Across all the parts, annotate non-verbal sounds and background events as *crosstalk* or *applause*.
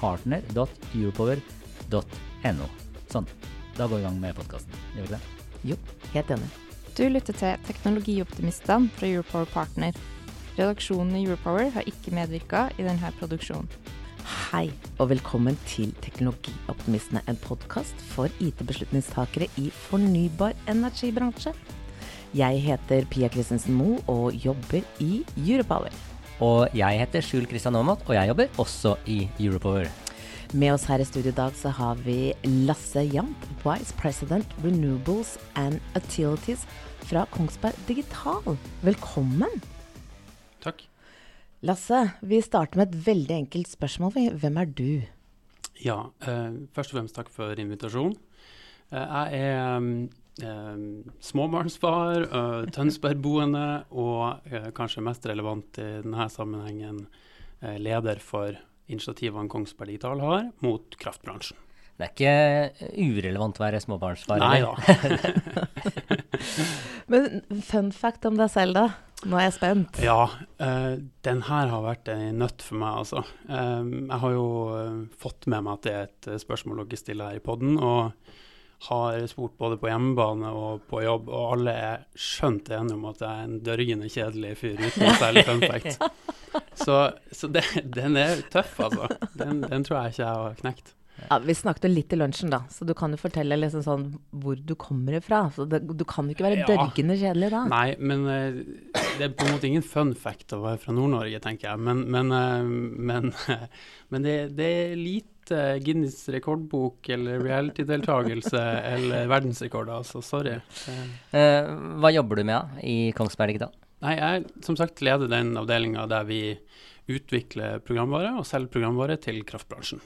partner.europower.no. Sånn. Da går vi i gang med podkasten. Gjør vi ikke det? Jo, helt enig. Du lytter til Teknologioptimistene fra Europower Partner. Redaksjonen i Europower har ikke medvirka i denne produksjonen. Hei, og velkommen til Teknologioptimistene, en podkast for IT-beslutningstakere i fornybar energibransje. Jeg heter Pia Christensen Moe og jobber i Europower. Og jeg heter Skjul Kristian Aamodt, og jeg jobber også i Europower. Med oss her i studio i dag så har vi Lasse Jamp, Vice President Renewables and Utilities fra Kongsberg Digital. Velkommen. Takk. Lasse, vi starter med et veldig enkelt spørsmål. Hvem er du? Ja, eh, først og fremst takk for invitasjonen. Eh, jeg er eh, småbarnsfar, uh, Tønsberg-boende og kanskje mest relevant i denne sammenhengen leder for initiativene Kongsberg Digital har mot kraftbransjen. Det er ikke urelevant å være småbarnsfar? Nei da. *laughs* Men fun fact om deg selv, da? Nå er jeg spent. Ja, uh, den her har vært en nøtt for meg, altså. Um, jeg har jo fått med meg at det er et spørsmål dere stiller her i podden, og har spurt både på hjemmebane og på jobb, og alle er skjønt enige om at jeg er en dørgende kjedelig fyr uten noe særlig fun fact. *laughs* Så, så det, den er tøff, altså. Den, den tror jeg ikke jeg har knekt. Ja, vi snakket litt i lunsjen, da, så du kan jo fortelle liksom sånn hvor du kommer fra. Så det, du kan jo ikke være Ja. dørgende kjedelig da. Nei, men eh, det er på en måte ingen fun fact å være fra Nord-Norge, tenker jeg. Men, men, eh, men, *laughs* men det, det er lite Guinness rekordbok eller reality-deltakelse *laughs* eller verdensrekord, altså. Sorry. Eh, Eh, hva jobber du med da, i Kongsberg Digital? Nei, jeg som sagt leder den avdelinga der vi utvikler programvare og selger programvare til kraftbransjen.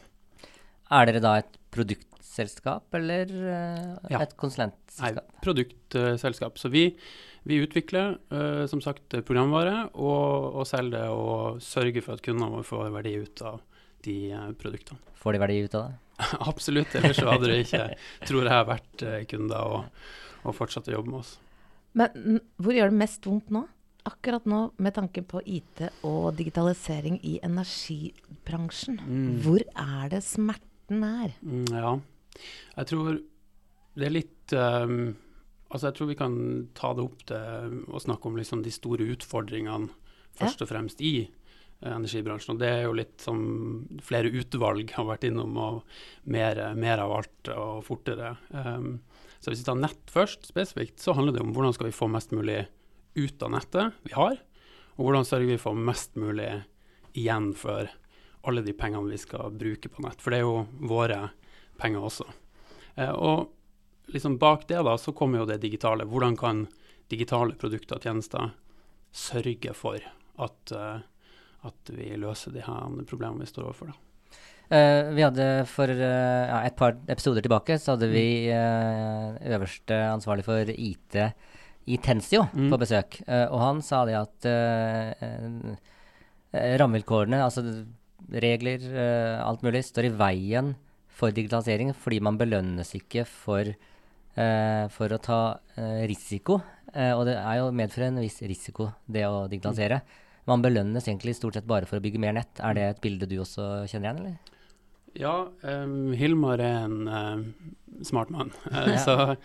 Er dere da et produktselskap eller uh, Ja. et konsulentselskap? Nei, produktselskap. Så vi, vi utvikler uh, som sagt programvare og, og selger det og sørger for at kundene våre får verdi ut av de eh, produktene. Får de verdi ut av det? *laughs* Absolutt, ellers så hadde det ikke, tror jeg, vært eh, kunder og, og fortsatt å jobbe med oss. Men hvor gjør det mest vondt nå? Akkurat nå, med tanke på IT og digitalisering i energibransjen. Mm. Hvor er det smerten er? Mm, ja, jeg tror det er litt um, Altså, jeg tror vi kan ta det opp til å snakke om liksom de store utfordringene først og fremst i energibransjen. Og det er jo litt som flere utvalg har vært innom, og mer, mer av alt og fortere. Um, så hvis vi tar nett først, spesifikt, så handler det om hvordan skal vi få mest mulig ut av nettet vi har, og hvordan sørger vi for mest mulig igjen for alle de pengene vi skal bruke på nett. For det er jo våre penger også. Eh, og liksom bak det da, så kommer jo det digitale. Hvordan kan digitale produkter og tjenester sørge for at, eh, at vi løser de her problemene vi står overfor? da? Uh, vi hadde For uh, ja, et par episoder tilbake så hadde vi uh, øverste ansvarlig for IT i Tensio Mm. på besøk. Og han sa det at rammevilkårene, altså regler, alt mulig, står i veien for digitalisering fordi man belønnes ikke for, for å ta risiko. Og det er jo medfører en viss risiko, det å digitalisere. Man belønnes egentlig stort sett bare for å bygge mer nett. Er det et bilde du også kjenner igjen, eller? Ja, um, Hilmar er en em, smart mann, *laughs* Eh, Ja. så,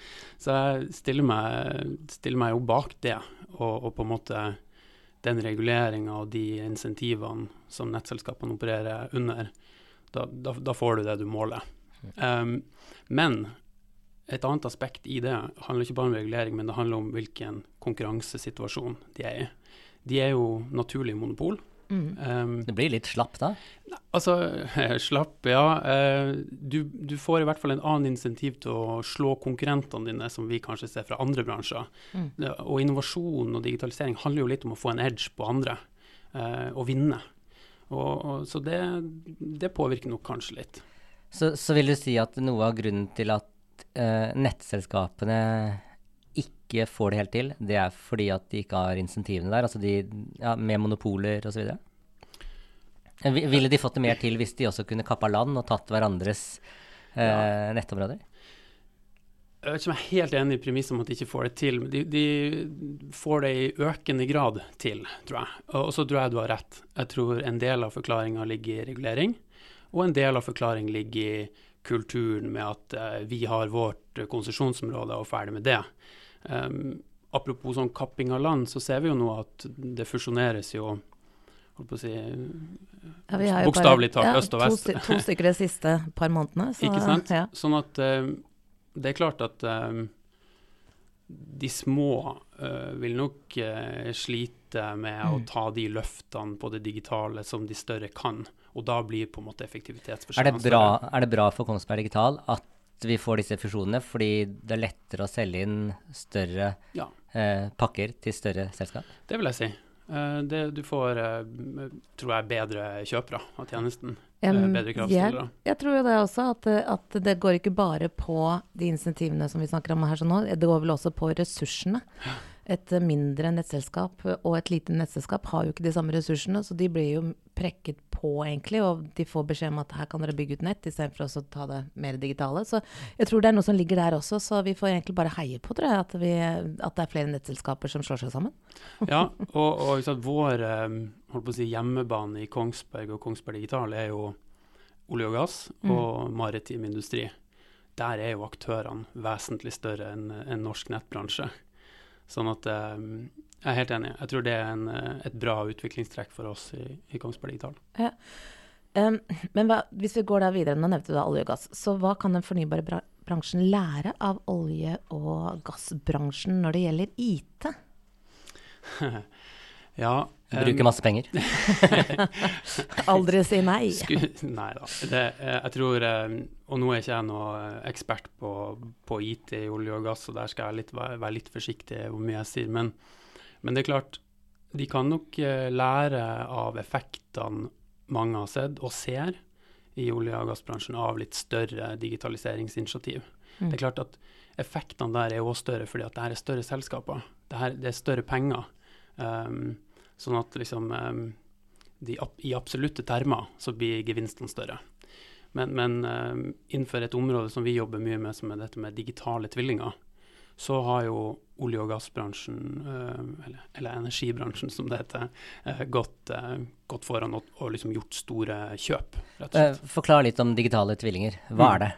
så jeg stiller meg, stiller meg jo bak det. Og, og på en måte den reguleringa og de insentivene som nettselskapene opererer under, da, da, da får du det du måler. Um, men et annet aspekt i det handler ikke bare om regulering, men det handler om hvilken konkurransesituasjon de er i. De er jo naturlig monopol. Mm. Um, Det blir litt slapp da? altså, *laughs* slapp, ja. Uh, du, du får i hvert fall en annen insentiv til å slå konkurrentene dine, som vi kanskje ser fra andre bransjer. Mm. Uh, Og innovasjon og digitalisering handler jo litt om å få en edge på andre, uh, og vinne. Og, og, så det, det påvirker nok kanskje litt. Så, så vil du si at noe av grunnen til at eh, nettselskapene ikke får det helt til, det er fordi at de ikke har insentivene der, altså de, ja, med monopoler osv.? Ville de fått det mer til hvis de også kunne kappa land og tatt hverandres eh, nettområder? Jeg vet ikke om jeg er helt enig i premisset om at de ikke får det til, men de, de får det i økende grad til, tror jeg. Og så tror jeg du har rett. Jeg tror en del av forklaringa ligger i regulering, og en del av forklaringen ligger i kulturen med at eh, vi har vårt eh, konsesjonsområde og ferdig med det. Um, apropos sånn kapping av land, så ser vi jo nå at det fusjoneres jo holdt på å si, Ja, bokstavelig talt ja, øst og vest. To, To stykker de siste par månedene. Så, Ikke sant? Ja. Sånn at eh, det er klart at eh, de små eh, vil nok eh, slite med å Mm. ta de løftene på det digitale som de større kan, og da blir på en måte Er bra, større. er det bra for Kongsberg Digital at vi får disse fusjonene, fordi det er lettere å selge inn større Ja. eh, pakker til større selskap? Det vil jeg si. Eh, det, du får, eh, tror jeg, bedre kjøpere av tjenesten. Um, bedre jeg, kravstillere. jeg tror jo det også, at, det- at det går ikke bare på de insentivene som vi snakker om her sånn nå, det går vel også på ressursene. Et mindre nettselskap og et lite nettselskap har jo ikke de samme ressursene, så de blir jo prekket på egentlig, og de får beskjed om at her kan dere bygge ut nett, istedenfor å ta det mer digitale. Så jeg tror det er noe som ligger der også, så vi får egentlig bare heie på, tror jeg, at, vi, at det er flere nettselskaper som slår seg sammen. *laughs* Ja, og, og sant, vår eh, si, hjemmebane i Kongsberg og Kongsberg Digital er jo olje og gass Mm. og maritim industri. Der er jo aktørene vesentlig større enn en norsk nettbransje. Sånn at eh, jeg er helt enig. Jeg tror det er en, eh, et bra utviklingstrekk for oss i, i Kongsberg Digital. Um, men hva, hvis vi går da videre, nå nevnte du da olje og gass, så hva kan den fornybare bra bransjen lære av olje- og gassbransjen når det gjelder IT? *laughs* ja, Bruker masse penger. *laughs* Aldri si nei. *laughs* Sku, nei da. Det, eh, jeg tror, og nå er ikke jeg noe eh, ekspert på, på IT i olje og gass, og der skal jeg litt, være, være litt forsiktig hvor mye jeg sier. Men, men det er klart, de kan nok eh, lære av effektene mange har sett og ser i olje- og gassbransjen av litt større digitaliseringsinitiativ. Mm. Det er klart at effektene der er også større fordi at det her er større selskaper. Det, her, det er større penger. Um, sånn at liksom um, de, I absolutte termer så blir gevinstene større. Men, men um, innenfor et område som vi jobber mye med, som er dette med digitale tvillinger, så har jo olje- og gassbransjen, um, eller, eller energibransjen som det heter, eh, gått, eh, gått foran og, og liksom gjort store kjøp, Eh, forklar litt om digitale tvillinger. Hva Mm. er det?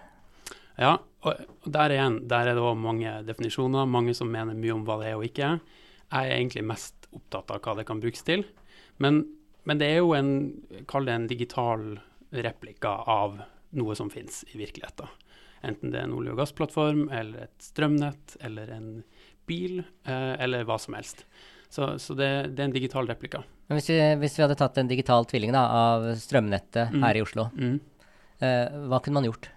Ja, og der igjen, der er det òg mange definisjoner, mange som mener mye om hva det er og ikke. Jeg er egentlig mest opptatt av hva det kan brukes til. Men, men det er jo en, kall det en digital replika av noe som finnes i virkeligheten. Enten det er en olje- og gassplattform, eller et strømnett, eller en bil, eh, eller hva som helst. Så, så det, det er en digital replika. Men hvis, vi, hvis vi hadde tatt en digital tvilling da, av strømnettet Mm. her i Oslo, Mm. eh, hva kunne man gjort?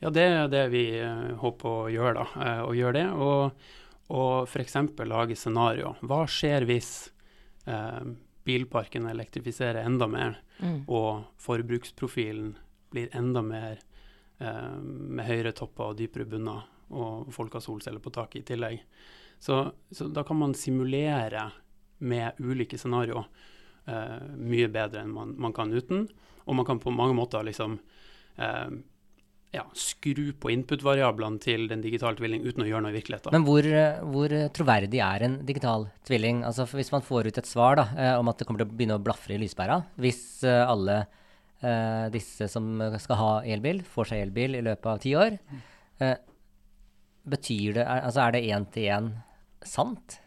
Ja, det er det vi eh, håper å gjøre, da. eh, å gjøre det, og, og f.eks. lage scenario. Hva skjer hvis eh, bilparken elektrifiserer enda mer, Mm. og forbruksprofilen blir enda mer med høyere topper og dypere bunner, og folk har solceller på taket i tillegg. Så, så da kan man simulere med ulike scenarioer eh, mye bedre enn man, man kan uten. Og man kan på mange måter liksom eh, ja, skru på input-variablene til den digitale tvilling uten å gjøre noe i virkeligheten. Men hvor, eh, hvor eh, troverdig er en digital tvilling? Altså Hvis man får ut et svar da, eh, om at det kommer til å begynne å blafre i lyspæra, hvis eh, alle eh, disse som skal ha elbil, får seg elbil i løpet av ti år, eh, betyr det, er, altså er det én til én sant?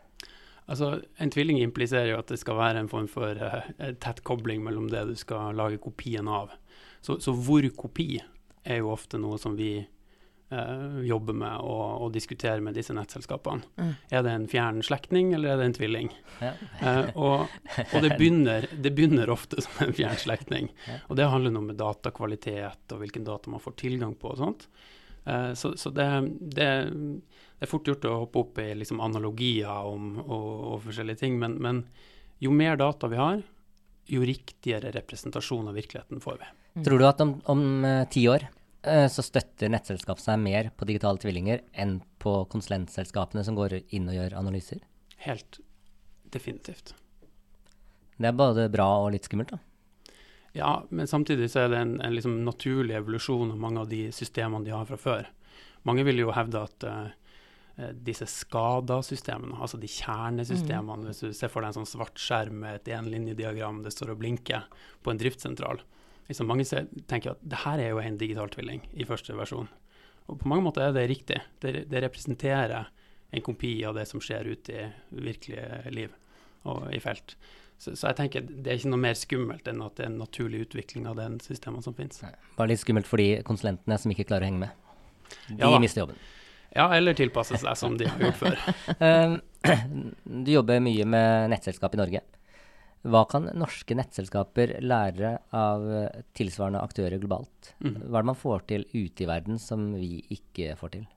Altså, En tvilling impliserer jo at det skal være en form for eh, tett kobling mellom det du skal lage kopien av. Så, så hvor kopi er jo ofte noe som vi jobber med og, og diskuterer med disse nettselskapene. Mm. Er det en fjern slektning, eller er det en tvilling? Ja. Eh, og og det, begynner, det begynner ofte som en fjern slektning. Ja. Og det handler noe med datakvalitet og hvilken data man får tilgang på og sånt. Eh, så så det, det, det er fort gjort å hoppe opp i liksom analogier om, og, og forskjellige ting, men, men jo mer data vi har, jo riktigere representasjon av virkeligheten får vi. Tror du at om, om eh, ti år eh, så støtter nettselskap seg mer på digitale tvillinger enn på konsulentselskapene som går inn og gjør analyser? Helt definitivt. Det er både bra og litt skummelt, da. Ja, men samtidig så er det en, en liksom naturlig evolusjon av mange av de systemene de har fra før. Mange vil jo hevde at eh, eh, disse SCADA-systemene, altså de kjernesystemene, hvis du ser for deg en sånn svart skjerm med et enlinjediagram det står og blinker på en driftssentral, liksom mange ser, tenker at det her er jo en digital tvilling i første versjon. Og på mange måter er det riktig. Det, det representerer en kopi av det som skjer ute i virkelige liv og i felt. Så, så jeg tenker det er ikke noe mer skummelt enn at det er en naturlig utvikling av den systemene som finnes. Bare litt skummelt for de konsulentene som ikke klarer å henge med. De Ja mister jobben. Ja, eller tilpasse seg som de har gjort før. *laughs* Eh, *clears throat* du jobber mye med nettselskap i Norge. Hva kan norske nettselskaper lære av eh, tilsvarende aktører globalt? Mhm. Hva er det man får til ute i verden som vi ikke får til?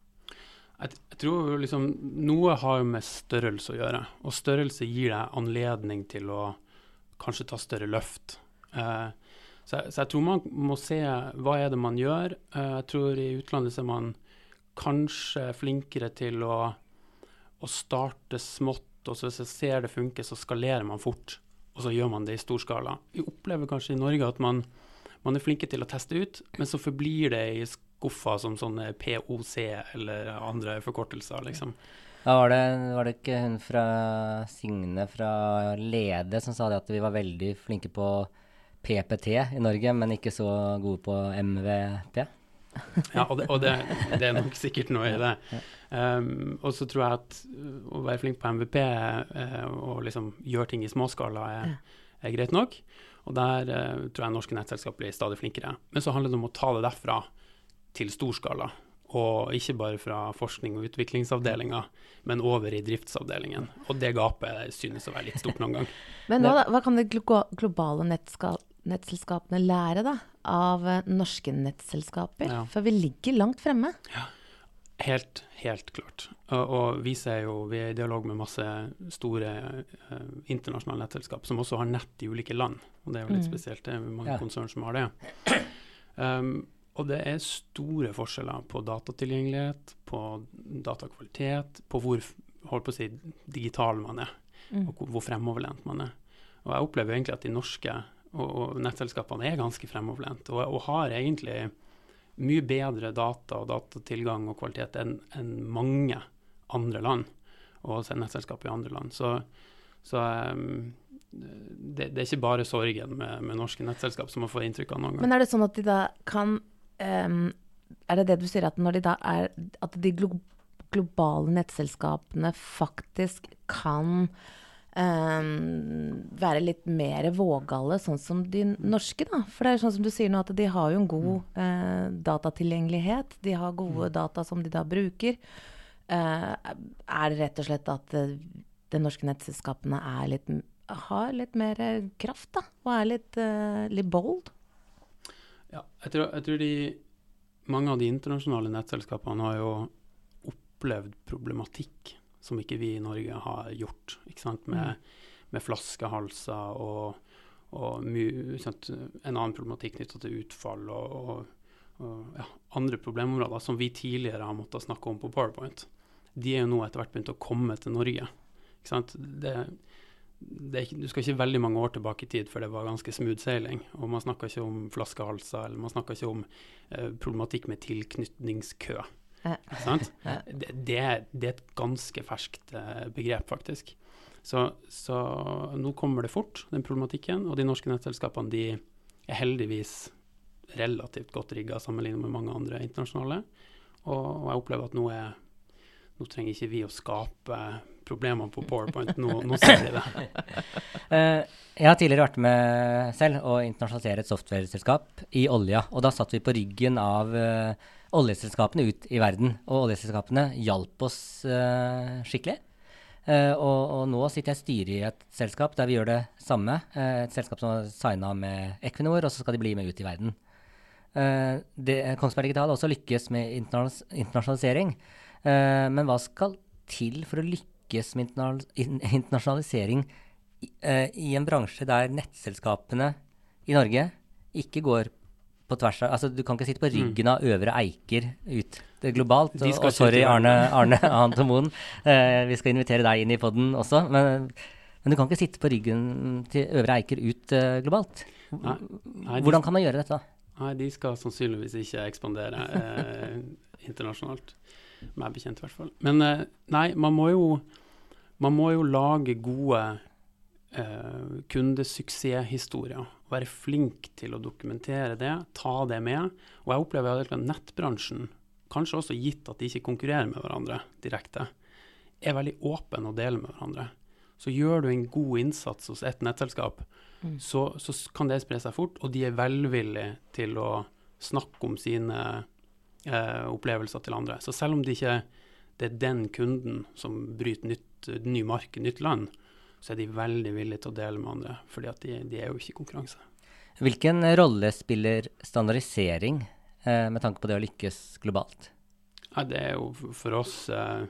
Jeg, jeg tror liksom noe har jo med størrelse å gjøre, og størrelse gir deg anledning til å kanskje ta større løft. Eh, så, jeg, så jeg tror man må se hva er det man gjør. Eh, jeg tror i utlandet så er man kanskje flinkere til å, å starte smått, og så hvis jeg ser det funker, så skalerer man fort, og så gjør man det i stor skala. Vi opplever kanskje i Norge at man, man er flinke til å teste ut, men så forblir det i skuffa som sånne POC eller andre forkortelser, liksom. Da var det, var det ikke hun fra Signe fra Lede som sa det at vi var veldig flinke på PPT i Norge, men ikke så gode på MVP? Ja, og, det, og det, det er nok sikkert noe i det. Um, og så tror jeg at uh, å være flink på MVP uh, og liksom gjøre ting i småskala er, er greit nok. Og der uh, tror jeg norske nettselskap blir stadig flinkere. Men så handler det om å ta det derfra til storskala. Og ikke bare fra forskning- og utviklingsavdelinga, men over i driftsavdelingen. Og det gapet synes å være litt stort noen gang. Men hva, da- hva kan det globale nettska nettselskapene lære da, av eh, norske nettselskaper? Ja. For vi ligger langt fremme. Helt, helt klart. Og, og vi ser jo, vi er i dialog med masse store eh, internasjonale nettselskap som også har nett i ulike land. Og det er jo litt Mm. spesielt, det er mange Ja. konsern som har det. *clears throat* Um, og det er store forskjeller på datatilgjengelighet, på datakvalitet, på hvor holdt på å si, digital man er, Mm. og hvor, hvor fremoverlent man er. Og jeg opplever egentlig at de norske og, og nettselskapene er ganske fremoverlent, og, og har egentlig mye bedre data og datatilgang og kvalitet enn en mange andre land, og nettselskap i andre land. Så, så um, det, det er ikke bare sorgen med, med norske nettselskap som man får inntrykk av noen gang. Men er det sånn at de da kan um, Er det det du sier, at når de da er At de glo globale nettselskapene faktisk kan ehm, være litt mer vågale, sånn som de norske, da? For det er sånn som du sier nå, at de har jo en god eh, datatilgjengelighet. De har gode data som de da bruker. Eh, er det rett og slett at eh, de norske nettselskapene litt, har litt mer eh, kraft, da? Og er litt, eh, litt bold? Ja, jeg tror, jeg tror de, mange av de internasjonale nettselskapene har jo opplevd problematikk som ikke vi i Norge har gjort. Ikke sant? Med, med flaskehalser og, og mye, sant? en annen problematikk knytta til utfall og, og, og ja, andre problemområder som vi tidligere har måttet snakke om på PowerPoint. De er jo nå etter hvert begynt å komme til Norge. Det, det ikke, du skal ikke veldig mange år tilbake i tid før det var ganske smooth sailing. Og man snakka ikke om flaskehalser, eller man snakka ikke om eh, problematikk med tilknytningskø. Ja. Det, det, det er et ganske ferskt eh, begrep, faktisk. Så, så nå kommer det fort, den problematikken. Og de norske nettselskapene de er heldigvis relativt godt rigga sammenlignet med mange andre internasjonale. Og, og jeg opplever at nå er nå trenger ikke vi å skape problemer på PowerPoint, nå, nå ser vi det. *laughs* Eh, jeg har tidligere vært med selv å internasjonalisere et softwareselskap i olja. Og da satt vi på ryggen av eh, oljeselskapene ut i verden. Og oljeselskapene hjalp oss uh, skikkelig. Uh, og, og, nå sitter jeg i i et selskap der vi gjør det samme. Uh, et selskap som har signa med Equinor, og så skal de bli med ut i verden. Det, Kongsberg Digital også lykkes med internasjonalisering. men hva skal til for å lykkes med internasjonalisering i, i en bransje der nettselskapene i Norge ikke går på tvers av Altså, du kan ikke sitte på mm. ryggen av Øvre Eiker ut det globalt. Og, og, sorry, Arne, Arne *laughs* Antomoen. Eh, vi skal invitere deg inn i poden også. Men, men, du kan ikke sitte på ryggen til Øvre Eiker ut uh, globalt. Nei, nei, Hvordan kan man gjøre dette? Nei, de skal sannsynligvis ikke ekspandere eh, internasjonalt. Meg bekjent, i hvert fall. Men eh, nei, man må jo, man må jo lage gode eh, kundesuksesshistorier være flink til å dokumentere det, ta det med. Og jeg opplever at nettbransjen, kanskje også gitt at de ikke konkurrerer med hverandre direkte, er veldig åpen og deler med hverandre. Så gjør du en god innsats hos et nettselskap, mm. så, så, kan det spre seg fort, og de er velvillige til å snakke om sine eh, opplevelser til andre. Så selv om det ikke det er den kunden som bryter nytt, ny mark, nytt land, så er de veldig villige til å dele med andre, fordi at de, de er jo ikke i konkurranse. Hvilken rolle spiller standardisering eh, med tanke på det å lykkes globalt? Ja, det er jo for oss eh,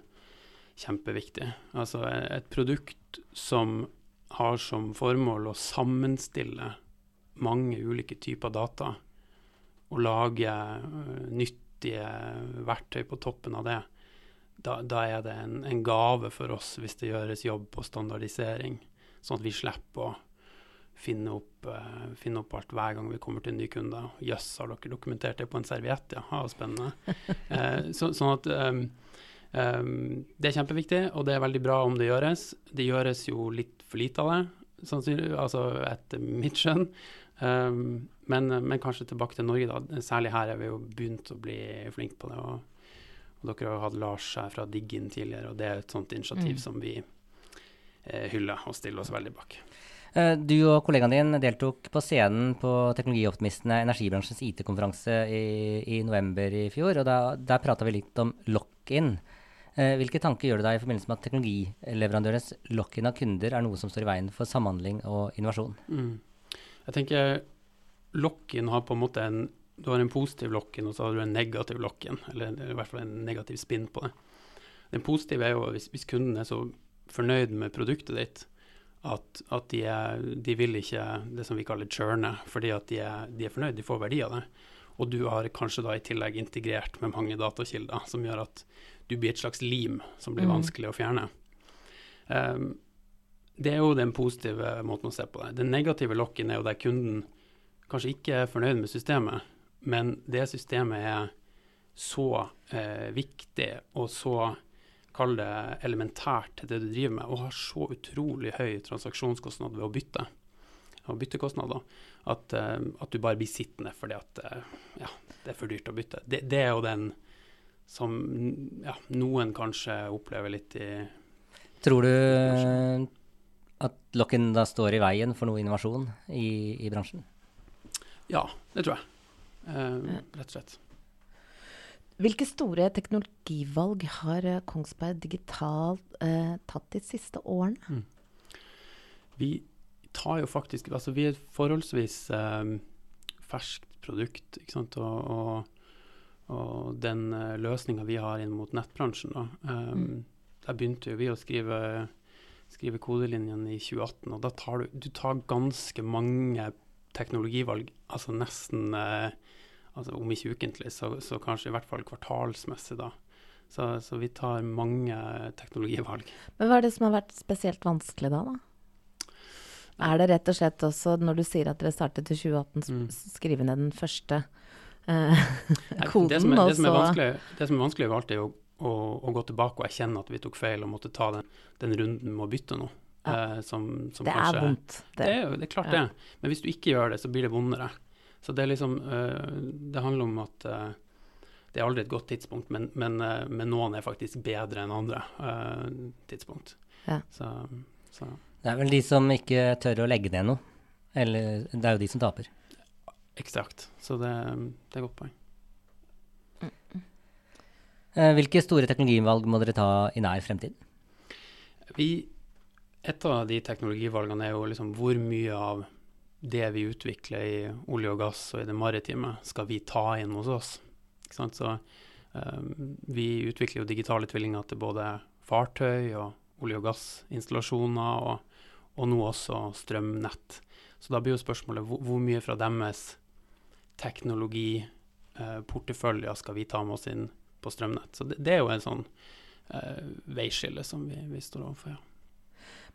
kjempeviktig. Altså et produkt som har som formål å sammenstille mange ulike typer data og lage uh, nyttige verktøy på toppen av det, da, da er det en, en, gave for oss hvis det gjøres jobb på standardisering, sånn at vi slipper å finne opp, uh, finne opp alt hver gang vi kommer til en ny kunde. Jøss, har dere dokumentert det på en serviett? Ja, ha, spennende. uh, *laughs* så, sånn at um, um, Det er kjempeviktig, og det er veldig bra om det gjøres. Det gjøres jo litt for lite av det, altså etter mitt skjønn. Um, men, men, kanskje tilbake til Norge, da. Særlig her er vi jo begynt å bli flinke på det. og dere har hatt Lars her fra Diggin tidligere, og det er et sånt initiativ mm. som vi eh, hyller og stiller oss veldig bak. Eh, du og kollegaen din deltok på scenen på Teknologioptimistene, energibransjens IT-konferanse i, i, november i fjor. og da, Der prata vi litt om lock-in. Eh, hvilke tanker gjør du deg i forbindelse med at teknologileverandørenes lock-in av kunder er noe som står i veien for samhandling og innovasjon? Mm. Jeg tenker lock-in har på en måte en du har en positiv lock-in, og så har du en negativ lock-in, eller, eller, i hvert fall en negativ spinn på det. Den positive er jo hvis, hvis kunden er så fornøyd med produktet ditt at, at de, er, de, vil ikke det som vi kaller churne, fordi at de er, de er fornøyd, de får verdi av det. Og du har kanskje da i tillegg integrert med mange datakilder, som gjør at du blir et slags lim som blir mm. vanskelig å fjerne. Um, det er jo den positive måten å se på det. Den negative lock-in er jo der kunden kanskje ikke er fornøyd med systemet, men det systemet er så eh, viktig og så kall det elementært til det du driver med, og har så utrolig høy transaksjonskostnad ved å bytte, og byttekostnader, at, eh, at, du bare blir sittende fordi at eh, ja, det er for dyrt å bytte. Det, det er jo den som ja, noen kanskje opplever litt i Tror du at lock-in da står i veien for noe innovasjon i, i bransjen? Ja, det tror jeg. Uh, rett og slett. Hvilke store teknologivalg har eh, Kongsberg Digital uh, tatt de siste årene? Mm. Vi tar jo faktisk Altså, vi er et forholdsvis um, ferskt produkt, ikke sant. Og, og, og den uh, løsninga vi har inn mot nettbransjen, da. Um, mm. Der begynte jo vi å skrive, skrive kodelinjen i 2018, og da tar du, du tar ganske mange teknologivalg, altså nesten uh, altså om ikke ukentlig, så, så, kanskje i hvert fall kvartalsmessig, da. Så, så, vi tar mange teknologivalg. Men hva er det som har vært spesielt vanskelig da, da? Er det rett og slett også, når du sier at dere startet i 2018, mm. skrive ned den første eh, koden? Det som, er, det, som det som, er, vanskelig, er alltid å, å, å, gå tilbake og erkjenne at vi tok feil og måtte ta den, den runden med å bytte noe. Ja. Eh, som, som det kanskje, er vondt. Det. Det, er, det er klart ja. det. Men hvis du ikke gjør det, så blir det vondere. Så det er liksom uh, Det handler om at uh, det er aldri et godt tidspunkt, men, men, uh, men noen er faktisk bedre enn andre tidspunkt. Ja. Så, så. Det er vel de som ikke tør å legge ned noe. Eller det er jo de som taper. Eksakt. Så det, det er et godt poeng. Eh, hvilke store teknologivalg må dere ta i nær fremtid? Vi, et av de teknologivalgene er jo liksom hvor mye av det vi utvikler i olje og gass og i det maritime, skal vi ta inn hos oss. Ikke sant? Så um, vi utvikler jo digitale tvillinger til både fartøy og olje- og gassinstallasjoner, og, og nå også strømnett. Så da blir jo spørsmålet hvor, hvor mye fra deres teknologiporteføljer eh, skal vi ta med oss inn på strømnett. Så det, det er jo en sånn eh, veiskille som vi, vi står overfor. Ja.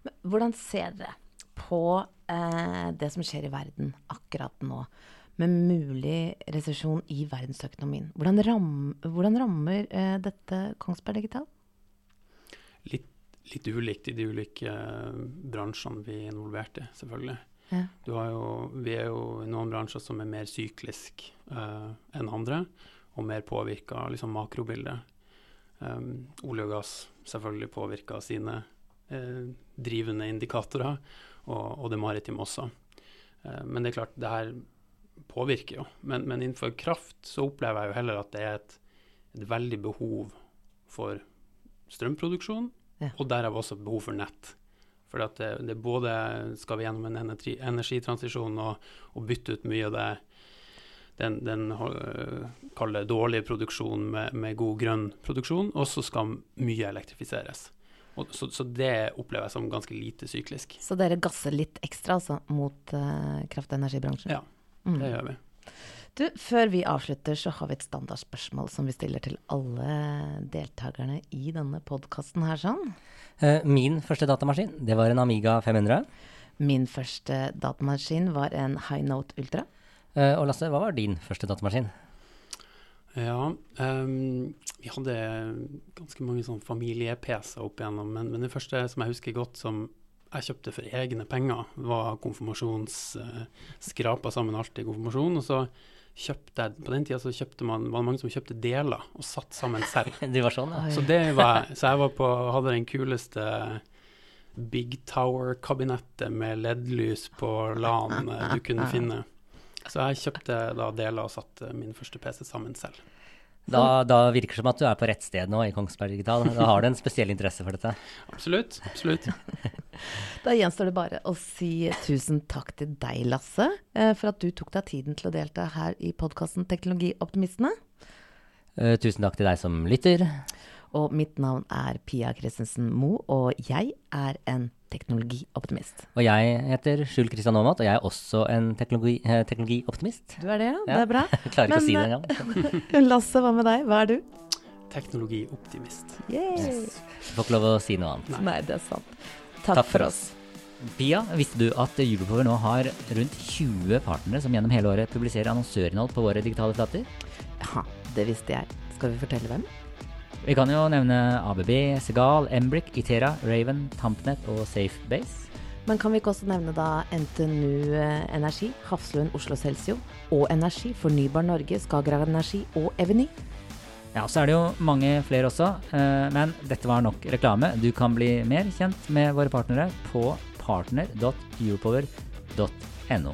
Men hvordan ser dere på eh, det som skjer i verden akkurat nå, med mulig resesjon i verdensøkonomien? Hvordan, ram, hvordan rammer eh, dette Kongsberg Digital? Litt, litt, ulikt i de ulike eh, bransjene vi er involvert i, selvfølgelig. Ja. Jo, vi er jo i noen bransjer som er mer syklisk eh, enn andre, og mer påvirka av liksom, makrobildet. Um, olje og gass selvfølgelig påvirka sine uh, drivende indikatorer, og, og, det maritime også. Uh, men det er klart, det her påvirker jo. Men, men, innenfor kraft så opplever jeg jo heller at det er et, et veldig behov for strømproduksjon, ja. og derav også behov for nett. For det, det, både skal vi gjennom en energi, energitransisjon og, og, bytte ut mye av det den, den kaller dårlige produksjonen med, med, god grønn produksjon, og så skal mye elektrifiseres. Og, så, så, det opplever jeg som ganske lite syklisk. Så dere gasser litt ekstra altså, mot uh, kraft- og energibransjen? Ja, det mm. gjør vi. Du, før vi avslutter, så har vi et standardspørsmål som vi stiller til alle deltakerne i denne podkasten her, sånn. Eh, min første datamaskin, det var en Amiga 500. Min første datamaskin var en High Note Ultra. Uh, og Lasse, hva var din første datamaskin? Ja, um, vi hadde ganske mange sånn familie-PC-er opp igjennom, men, men det første som jeg husker godt som jeg kjøpte for egne penger, var konfirmasjonsskrapa Uh, sammen alt i konfirmasjon. Og så kjøpte jeg På den tida så kjøpte man, var det mange som kjøpte deler og satt sammen selv. *laughs* det var sånn, ja. Så, det var, så jeg var på, hadde den kuleste Big Tower-kabinettet med LED-lys på LAN du kunne finne. Så jeg kjøpte da deler og satte min første PC sammen selv. Da, da, virker det som at du er på rett sted nå i Kongsberg Digital. Da har du en spesiell interesse for dette. Absolutt. absolutt. *laughs* da gjenstår det bare å si tusen takk til deg, Lasse, eh, for at du tok deg tiden til å delta her i podkasten Teknologioptimistene. Uh, tusen takk til deg som lytter. Og mitt navn er Pia Christensen Moe, og jeg er en teknologioptimist. Og jeg heter Skjul Kristian Aamodt, og jeg er også en teknologi, eh, teknologioptimist. Du er det, ja. Det er bra. *laughs* Jeg klarer ikke Men, å si det engang. *laughs* Lasse, hva med deg? Hva er du? Teknologioptimist. Yes. Du får ikke lov å si noe annet. Nei, Nei det er sant. Takk, Takk for oss. Pia, visste du at Julepower nå har rundt 20 partnere som gjennom hele året publiserer annonsørinnhold på våre digitale flater? Ja, det visste jeg. Skal vi fortelle hvem? Vi kan jo nevne ABB, Segal, Embrick, Itera, Raven, Tampnet og Safebase. Men kan vi ikke også nevne da NTNU eh, Energi, Hafslund Oslo Celsio og Energi, Fornybar Norge, Skagerrak Energi og Eveny? Ja, så er det jo mange flere også, eh, men dette var nok reklame. Du kan bli mer kjent med våre partnere på partner.europower.no.